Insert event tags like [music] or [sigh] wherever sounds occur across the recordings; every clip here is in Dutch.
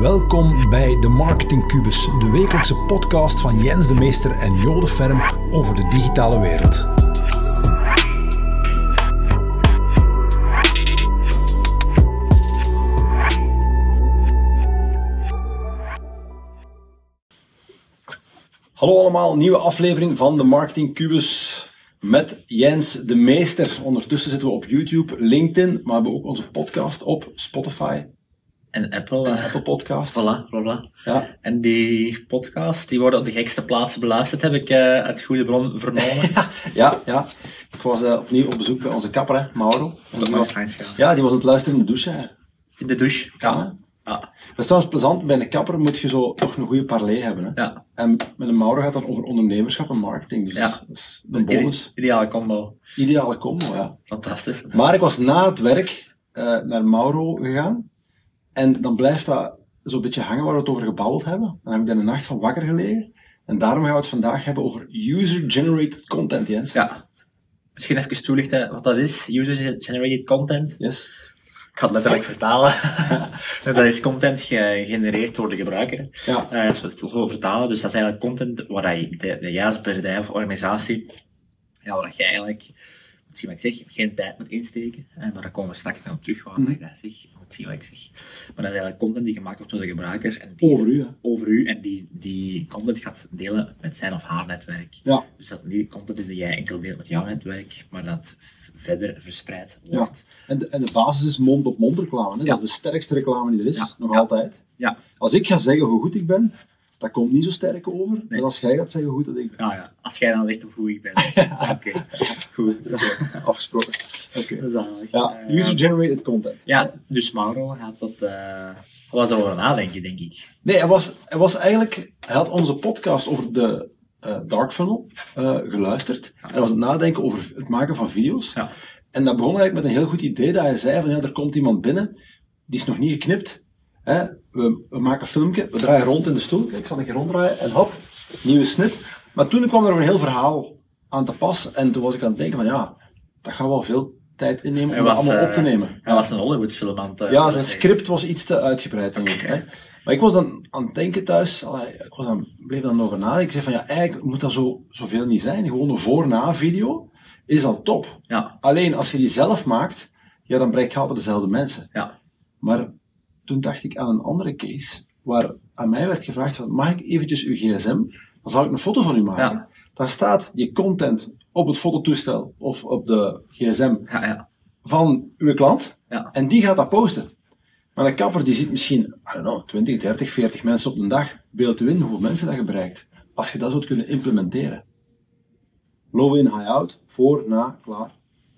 Welkom bij de Marketing Cubus, de wekelijkse podcast van Jens de Meester en Jode Ferm over de digitale wereld. Hallo allemaal, nieuwe aflevering van de Marketing Cubus met Jens de Meester. Ondertussen zitten we op YouTube, LinkedIn, maar we hebben ook onze podcast op Spotify En Apple. en eh, Apple Podcast. Voilà, voilà. Ja, En die podcast, die worden op de gekste plaatsen beluisterd, heb ik eh, uit goede bron vernomen. [laughs] ja, ja. Ik was eh, opnieuw op bezoek bij onze kapper, hè, Mauro. Dat die was ja, die was aan het luisteren in de douche. Hè. In de douche. Ja. Ja. Dat is trouwens plezant, bij een kapper moet je zo toch een goede parley hebben. Hè. Ja. En met een Mauro gaat het over ondernemerschap en marketing, dus Ja. dat, is, een bonus. Ideale combo. Ideale combo, ja. Fantastisch. Maar ik was na het werk eh, naar Mauro gegaan. En dan blijft dat zo'n beetje hangen waar we het over gebabbeld hebben. Dan heb ik daar een nacht van wakker gelegen. En daarom gaan we het vandaag hebben over user-generated content, Jens. Ja. Misschien even toelichten wat dat is. User-generated content. Yes. Ik ga het letterlijk vertalen. [laughs] dat is content gegenereerd door de gebruiker. Ja. Eh, als we het zo vertalen, dus dat is eigenlijk content waar je de, de juiste bedrijf of organisatie, ja, waar je eigenlijk, wat ik zeg, geen tijd moet insteken. Maar daar komen we straks nog op terug, waar Mhm. ik dat zeg. Misschien wat ik zeg. Maar dat is eigenlijk content die gemaakt wordt door de gebruiker. En die, Over u, hè. Over u. En die, die content gaat delen met zijn of haar netwerk. Ja. Dus dat die content is die jij enkel deelt met jouw netwerk, maar dat verder verspreid wordt. En de, en de basis is mond-op-mond reclame. Hè? Ja. Dat is de sterkste reclame die er is, Ja. nog Ja. altijd. Ja. Als ik ga zeggen hoe goed ik ben, dat komt niet zo sterk over. Nee. En als jij gaat zeggen hoe goed dat ik ben. Ja, ja. Als jij dan zegt hoe [laughs] goed ik [laughs] ben. Oké, goed. Afgesproken. Oké. Zalig. Ja, Eh, user-generated content. Ja, dus Mauro gaat dat, eh was over nadenken, denk ik. Nee, hij was, hij was eigenlijk... Hij had onze podcast over de eh, Dark Funnel eh, geluisterd. En hij was aan het nadenken over het maken van video's. Ja. En dat begon eigenlijk met een heel goed idee, dat hij zei van, ja, er komt iemand binnen, die is nog niet geknipt. Hè? We, we maken een filmpje, we draaien rond in de stoel. Kijk, ik zal een keer ronddraaien en hop, nieuwe snit. Maar toen kwam er een heel verhaal aan te pas. En toen was ik aan het denken van, ja, dat gaat wel veel tijd innemen om dat allemaal eh, op te nemen. Hij was een Hollywood-film aan het... eh, Ja, zijn script was iets te uitgebreid, denk ik. Hè? Maar ik was dan aan het denken thuis, allee, ik was dan, bleef dan over nadenken. Ik zei van, ja, eigenlijk moet dat zo, zoveel niet zijn. Gewoon een voor-na-video is al top. Ja, Alleen, als je die zelf maakt, ja, dan bereik je altijd dezelfde mensen. ja. Maar toen dacht ik aan een andere case, waar aan mij werd gevraagd van, mag ik eventjes uw gsm? Dan zal ik een foto van u maken. Ja. Dan staat die content op het fototoestel of op de gsm Ja, ja. van uw klant. Ja. En die gaat dat posten. Maar een kapper die ziet misschien, I don't know, 20, 30, 40 mensen op een dag. Beeld u in hoeveel mensen dat je bereikt. Als je dat zou kunnen implementeren. Low in, high out, voor, na, klaar.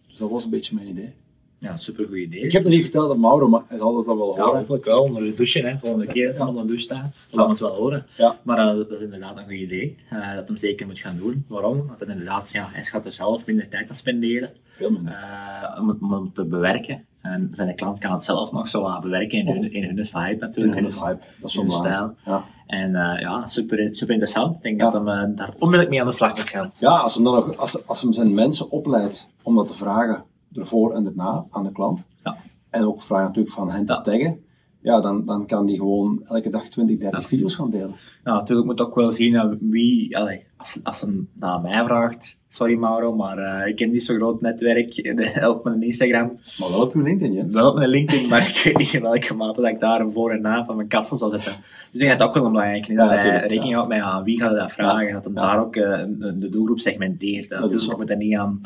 Dus dat was een beetje mijn idee. Ja, supergoed idee. Ik heb nog niet verteld aan Mauro, maar hij zal dat wel Ja, horen. hopelijk wel. Onder de douche, hè. Volgende keer van onder de douche staan. Zal het wel horen. Ja. Maar eh, dat is inderdaad een goed idee. eh, dat hem zeker moet gaan doen. Waarom? Want hij inderdaad, ja, hij gaat er zelf minder tijd aan spenderen. Veel minder. eh, om, het, om het te bewerken. En zijn klant kan het zelf nog zo wat bewerken in hun, in hun vibe In natuurlijk. hun vibe. Dat is in hun stijl. Ja. En ja, super, super interessant. Ik denk Ja. dat hem eh, daar onmiddellijk mee aan de slag moet gaan. ja, als hem dan nog, als, als hem zijn mensen opleidt om dat te vragen, ervoor en erna aan de klant. Ja. En ook vragen natuurlijk van hen te taggen. Ja, dan, dan kan die gewoon elke dag 20, 30 video's gaan delen. Ja, natuurlijk moet ook wel zien eh, wie, allee, als, als hem naar mij vraagt, sorry Mauro, maar eh, ik heb niet zo'n groot netwerk, eh, op mijn Instagram, Maar wel op uw LinkedIn, Jens. wel op mijn LinkedIn, maar [laughs] ik weet niet in welke mate dat ik daar een voor en na van mijn kapsel zal zetten. Dus ik denk dat dat ook wel belangrijk is, Ja, dat hij natuurlijk, rekening ja. houdt met aan wie gaat dat vragen, Ja, dat hem ja. daar ook eh, de doelgroep segmenteert. Dat, dus we moeten niet aan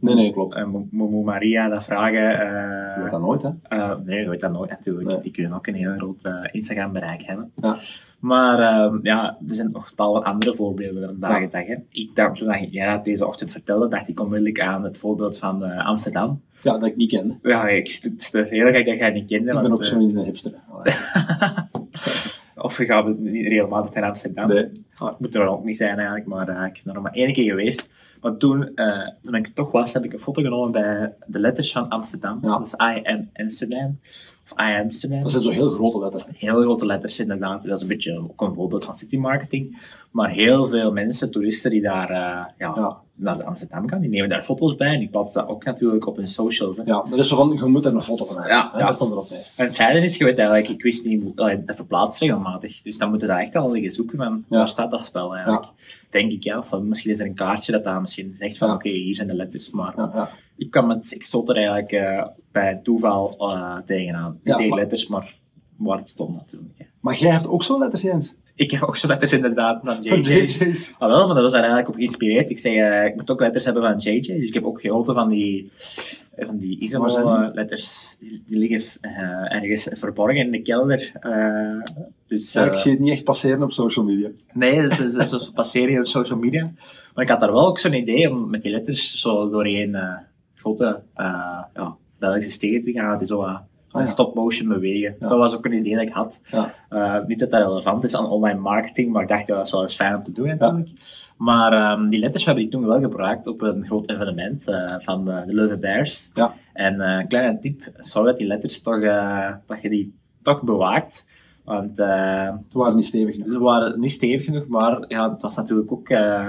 Nee, nee, klopt. eh, Mo- Momo Maria dat vragen. eh, Je weet dat nooit, hè? eh, nee, je weet dat nooit natuurlijk. Nee. Die kunnen ook een heel groot eh, Instagram bereik hebben. Ja. Maar ehm, ja, er zijn nog tal wat andere voorbeelden Hè. Ik dacht, toen jij dat deze ochtend vertelde, dacht ik onmiddellijk aan het voorbeeld van eh, Amsterdam. Ja, dat ik niet kende. Ja, ik, het het is heel gek dat jij niet kende. Ik ben want, ook eh, zo niet een hipster. [laughs] Of je gaat niet regelmatig naar Amsterdam. Nee. Oh, het moet er ook niet zijn eigenlijk, maar eh, ik ben er nog maar één keer geweest. Maar toen, eh, toen ik er toch was, heb ik een foto genomen bij de letters van Amsterdam. Ja. Dus I am Amsterdam. IM's te Dat zijn zo heel grote letters. Heel grote letters, inderdaad. Dat is een beetje ook een voorbeeld van city marketing. Maar heel veel mensen, toeristen die daar uh, ja, Ja. Naar Amsterdam gaan, die nemen daar foto's bij en die plaatsen dat ook natuurlijk op hun socials. Hè. Ja, dat is zo van, je moet er een foto van hebben. Ja, hè, ja. Dat komt erop. En het fijne is, je weet eigenlijk, ik wist niet, dat verplaatst regelmatig. Dus dan moeten we daar echt al liggen zoeken van, Ja. waar staat dat spel eigenlijk? Denk ik, ja. Of misschien is er een kaartje dat daar misschien zegt van, oké, hier zijn de letters. Maar ik kwam ik er eigenlijk eh, bij toeval eh, tegenaan. Tegen maar- letters, maar waar het stond natuurlijk. hè. Maar jij hebt ook zo'n letters, Jens? Ik heb ook zo letters inderdaad Van JJ's. JJ's. Ah, wel, maar dat was daar eigenlijk op geïnspireerd. Ik zei, eh, ik moet ook letters hebben van JJ. Dus ik heb ook geholpen van die, eh, van die zijn die? Die, liggen eh, ergens verborgen in de kelder. dus, Ja, ik zie het niet echt passeren op social media. Nee, dat is, dat is een passering op social media. Maar ik had daar wel ook zo'n idee om met die letters zo doorheen grote ja, Belgische steden te gaan. Die zo uh, stop-motion bewegen. Dat was ook een idee dat ik had. Ja. Eh, niet dat dat relevant is aan online marketing, maar ik dacht dat was wel eens fijn om te doen natuurlijk. Maar ehm, die letters hebben ik toen wel gebruikt op een groot evenement eh, van de, Leuven Bears. Ja. En eh, een kleine tip, zorg dat die letters toch, eh, dat je die toch bewaakt. Want eh, Ze waren niet stevig genoeg. ze waren niet stevig genoeg, maar ja, het was natuurlijk ook. eh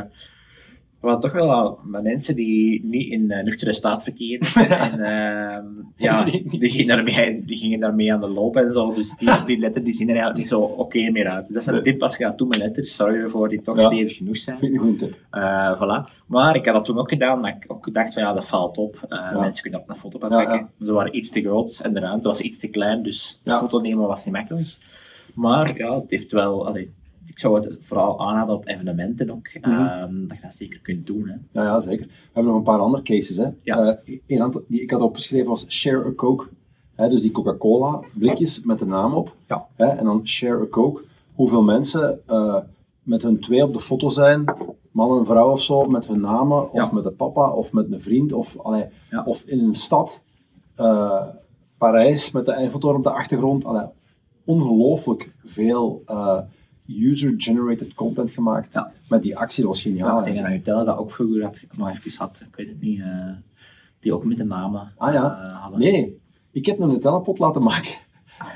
waren toch wel wat mensen die niet in uh, nuchtere staat verkeerden. [laughs] en ehm, ja, [laughs] die gingen, daarmee, die gingen daarmee aan de loop en zo. Dus die, [laughs] die letters die zien er eigenlijk niet zo oké meer uit. Dus dat is een tip als je gaat doen met letters. Zorg ervoor die toch Ja. stevig genoeg zijn. Vind ik. Eh, voilà. Maar ik had dat toen ook gedaan, maar ik ook gedacht van ja, dat valt op. Eh, Mensen kunnen ook een foto Ja, trekken. Ze waren iets te groot en de ruimte was iets te klein, dus de Ja. foto nemen was niet makkelijk. Maar ja, het heeft wel, allee, ik zou het vooral aanraden op evenementen ook, Mhm. ehm, dat je dat zeker kunt doen. Hè. Ja, ja, zeker. We hebben nog een paar andere cases. Hè. Ja. Eh, een aantal die ik had opgeschreven was Share a Coke. Hè, dus die Coca-Cola blikjes met de naam op. Ja. Hè, en dan Share a Coke. Hoeveel mensen eh, met hun twee op de foto zijn, man en vrouw of zo, met hun namen, of Ja. met de papa, of met een vriend, of, allee, Ja. of in een stad. eh, Parijs met de Eiffeltoren op de achtergrond. Allee, ongelooflijk veel eh, user-generated content gemaakt. Ja. Met die actie, dat was geniaal. Ja, ik denk dat Nutella dat ook vroeger had, nog even had, ik weet het niet, eh, die ook met de namen Ah ja. eh, hadden. Nee, ik heb een Nutella-pot laten maken.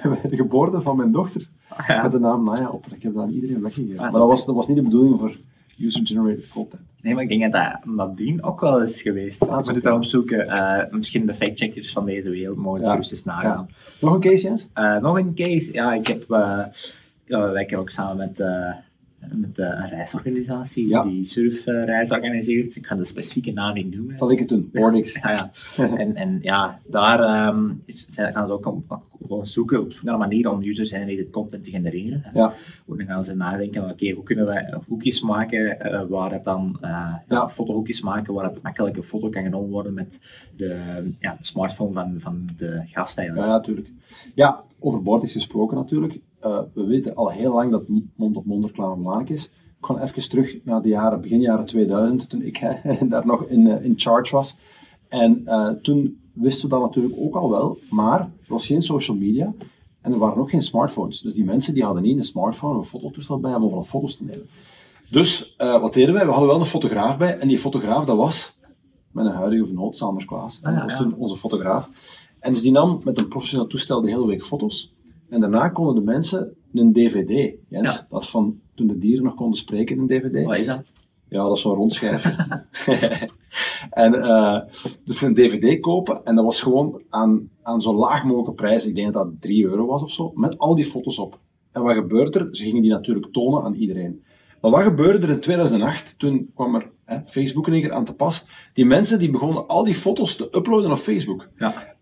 Bij [laughs] de geboorte van mijn dochter. Ah, ja. Met de naam Naya op. Ik heb dat aan iedereen weggegeven. Ah, maar dat was, dat was niet de bedoeling voor user-generated content. Nee, maar ik denk dat dat nadien ook wel is geweest. Ah, ik zo. moet het dan opzoeken. Eh, misschien de factcheckers van deze wereld mogen het Ja. gerust eens nagaan. Nog een case, Jens? Nog een case. Ja, ik heb, ja, we werken ook samen met, eh, met eh, een reisorganisatie Ja. die surfreis organiseert. Ik ga de specifieke naam niet noemen. Zal ik het doen? Boardix. [laughs] Ja, ja. [laughs] En, en ja, daar ehm, is, zijn- gaan ze ook om, gewoon zoeken op zoek naar een manier om user-generated content te genereren. Ja. Dan gaan ze nadenken, van, oké, hoe kunnen wij hoekjes maken eh, waar het dan, eh ja. Fotohoekjes maken waar het makkelijk een foto kan genomen worden met de, ja, de smartphone van, van de gast Ja, eigenlijk. ja, natuurlijk. Ja, over Boardix gesproken natuurlijk. Eh, we weten al heel lang dat mond-op-mond reclame belangrijk is. Ik ga even terug naar de jaren, begin jaren 2000, toen ik [laughs] daar nog in, eh, in charge was. En eh, toen wisten we dat natuurlijk ook al wel, maar er was geen social media en er waren ook geen smartphones. Dus die mensen die hadden niet een smartphone of een fototoestel bij om overal foto's te nemen. Dus wat deden wij? We hadden wel een fotograaf bij en die fotograaf dat was mijn huidige vernoot, Sanders Klaas. Ah, dat was toen onze fotograaf. En dus die nam met een professioneel toestel de hele week foto's. En daarna konden de mensen een dvd, Jens. Ja. Dat is van toen de dieren nog konden spreken, een dvd. Wat is dat? Ja, dat is zo'n rondschijf. [laughs] en eh, dus een dvd kopen en dat was gewoon aan, aan zo laag mogelijke prijs. Ik denk dat dat 3 euro was of zo, met al die foto's op. En wat gebeurde er? Ze gingen die natuurlijk tonen aan iedereen. Maar wat gebeurde er in 2008? Toen kwam er hè, Facebook in één keer aan te pas. Die mensen die begonnen al die foto's te uploaden op Facebook. Ja.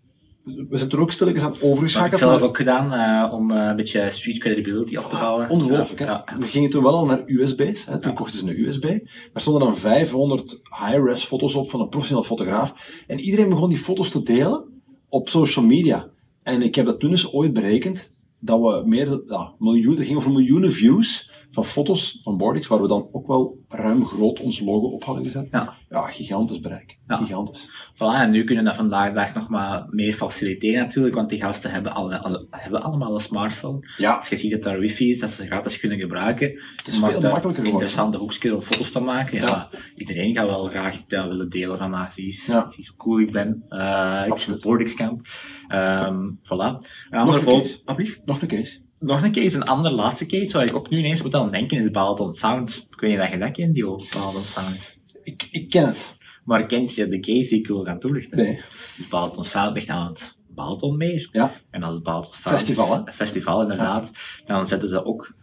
We zijn toen ook stilletjes aan het Dat heb ik overgeschakeld. zelf ook gedaan eh, om eh, een beetje street credibility op te bouwen. Ongelooflijk, hè? Ja. We gingen toen wel al naar USB's. Hè? Toen kochten ze een USB. Daar stonden dan 500 high-res foto's op van een professioneel fotograaf. En iedereen begon die foto's te delen op social media. En ik heb dat toen eens ooit berekend, dat we meer, ja, miljoen, het ging over miljoenen views van foto's van Bordix, waar we dan ook wel ruim groot ons logo op hadden gezet. Ja. Ja, gigantisch bereik. Ja. Gigantisch. Voilà, en nu kunnen we dat vandaag dag nog maar meer faciliteren natuurlijk, want die gasten hebben, alle, alle- hebben allemaal een smartphone. Ja, Als je ziet dat daar wifi is, dat ze gratis kunnen gebruiken. Het is veel makkelijker. Interessante hoekjes om foto's te maken. Ja. Iedereen gaat wel graag dat willen delen van, ah, zie hoe cool ik ben. Eh ik Absoluut. ben Bordixcamp. Ehm voilà. Een Nog andere een case. Nog een case. Nog een case, een ander laatste case, waar ik ook nu ineens moet aan denken, is Balaton Sound. Ik weet niet of je dat kent, die Balaton Sound. Ik, ik ken het. Maar kent je de case die ik wil gaan toelichten? Nee. Balaton Sound ligt aan het Balatonmeer. Ja. En als het Balaton Sound Festival, hè? festival inderdaad, dan zetten ze ook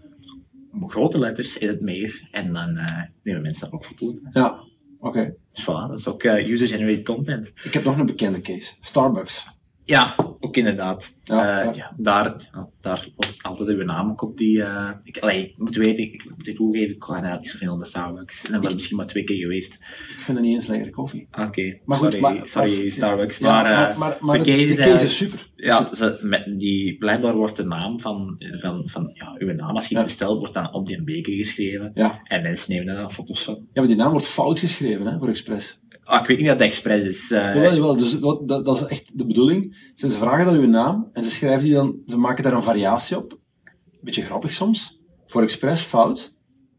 grote letters in het meer en dan eh, nemen mensen daar ook foto's. Ja, oké. Dus voilà, dat is ook eh, user-generated content. Ik heb nog een bekende case. Starbucks. Ja, ook inderdaad. Ja, Eh, ja. ja, daar, ja, daar wordt altijd uw naam ook op die... eh ik, allee, ik moet weten, ik moet dit toegeven, ik ga inderdaad niet zoveel naar Starbucks. En dan ben ik misschien maar twee keer geweest. Ik vind het niet eens lekkere koffie. Oké, Maar goed, sorry, maar- sorry maar- Starbucks. Ja, maar, eh, maar, maar, maar de de, case de is case eigenlijk- is super. Ja, ze, met die, blijkbaar wordt de naam van, van, van ja, uw naam, als je iets Ja. bestelt, wordt dan op die beker geschreven. Ja. En mensen nemen daar dan foto's van. ja, maar die naam wordt fout geschreven hè, voor Expres. Ah, ik weet niet dat het expres is. eh, Jawel, jawel. Dus wat, dat, dat is echt de bedoeling. Ze ze vragen dan uw naam en ze schrijven die dan, ze maken daar een variatie op. Beetje grappig soms. Voor expres fout.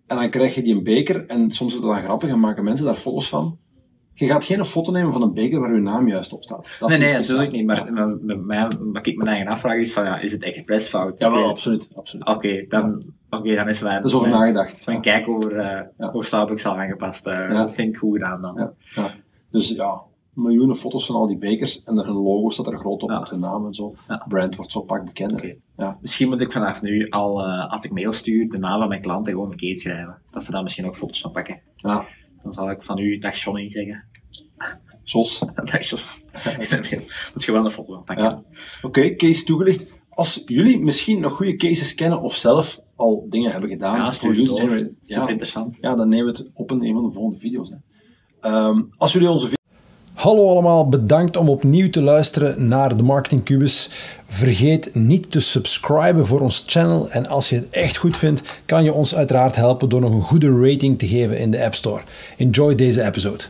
En dan krijg je die een beker en soms is dat dan grappig en maken mensen daar foto's van. Je gaat geen foto nemen van een beker waar uw naam juist op staat. Dat nee, nee, natuurlijk niet. Maar, maar, maar wat ik mijn eigen afvraag is van, ja, is het expres fout? Jawel, Oké, absoluut. absoluut. Oké, dan, oké, dan is mijn, Dat is over mijn, nagedacht. mijn kijk over, eh Ja. over Starbucks al aangepast. eh Ja. Dat vind ik goed gedaan dan. Ja, ja. Dus ja, miljoenen foto's van al die bekers en er hun logo staat er groot op Ja. met hun naam en zo. Ja. Brand wordt zo pak bekender. Ja. Misschien moet ik vanaf nu al, eh, als ik mail stuur, de naam van mijn klanten gewoon verkeerd schrijven. Dat ze daar misschien ook foto's van pakken. ja, Dan zal ik van u dag Johnny zeggen. Jos. [laughs] Dag Jos. [laughs] Moet je wel een foto. Ja. Oké, case toegelicht. Als jullie misschien nog goede cases kennen of zelf al dingen hebben gedaan voor user ja, interessant. ja, dan nemen we het op in een van de volgende video's. Hè. Ehm, als jullie onze Hallo allemaal, bedankt om opnieuw te luisteren naar de Marketing Cubus. Vergeet niet te subscriben voor ons channel en als je het echt goed vindt, kan je ons uiteraard helpen door nog een goede rating te geven in de App Store. Enjoy deze episode.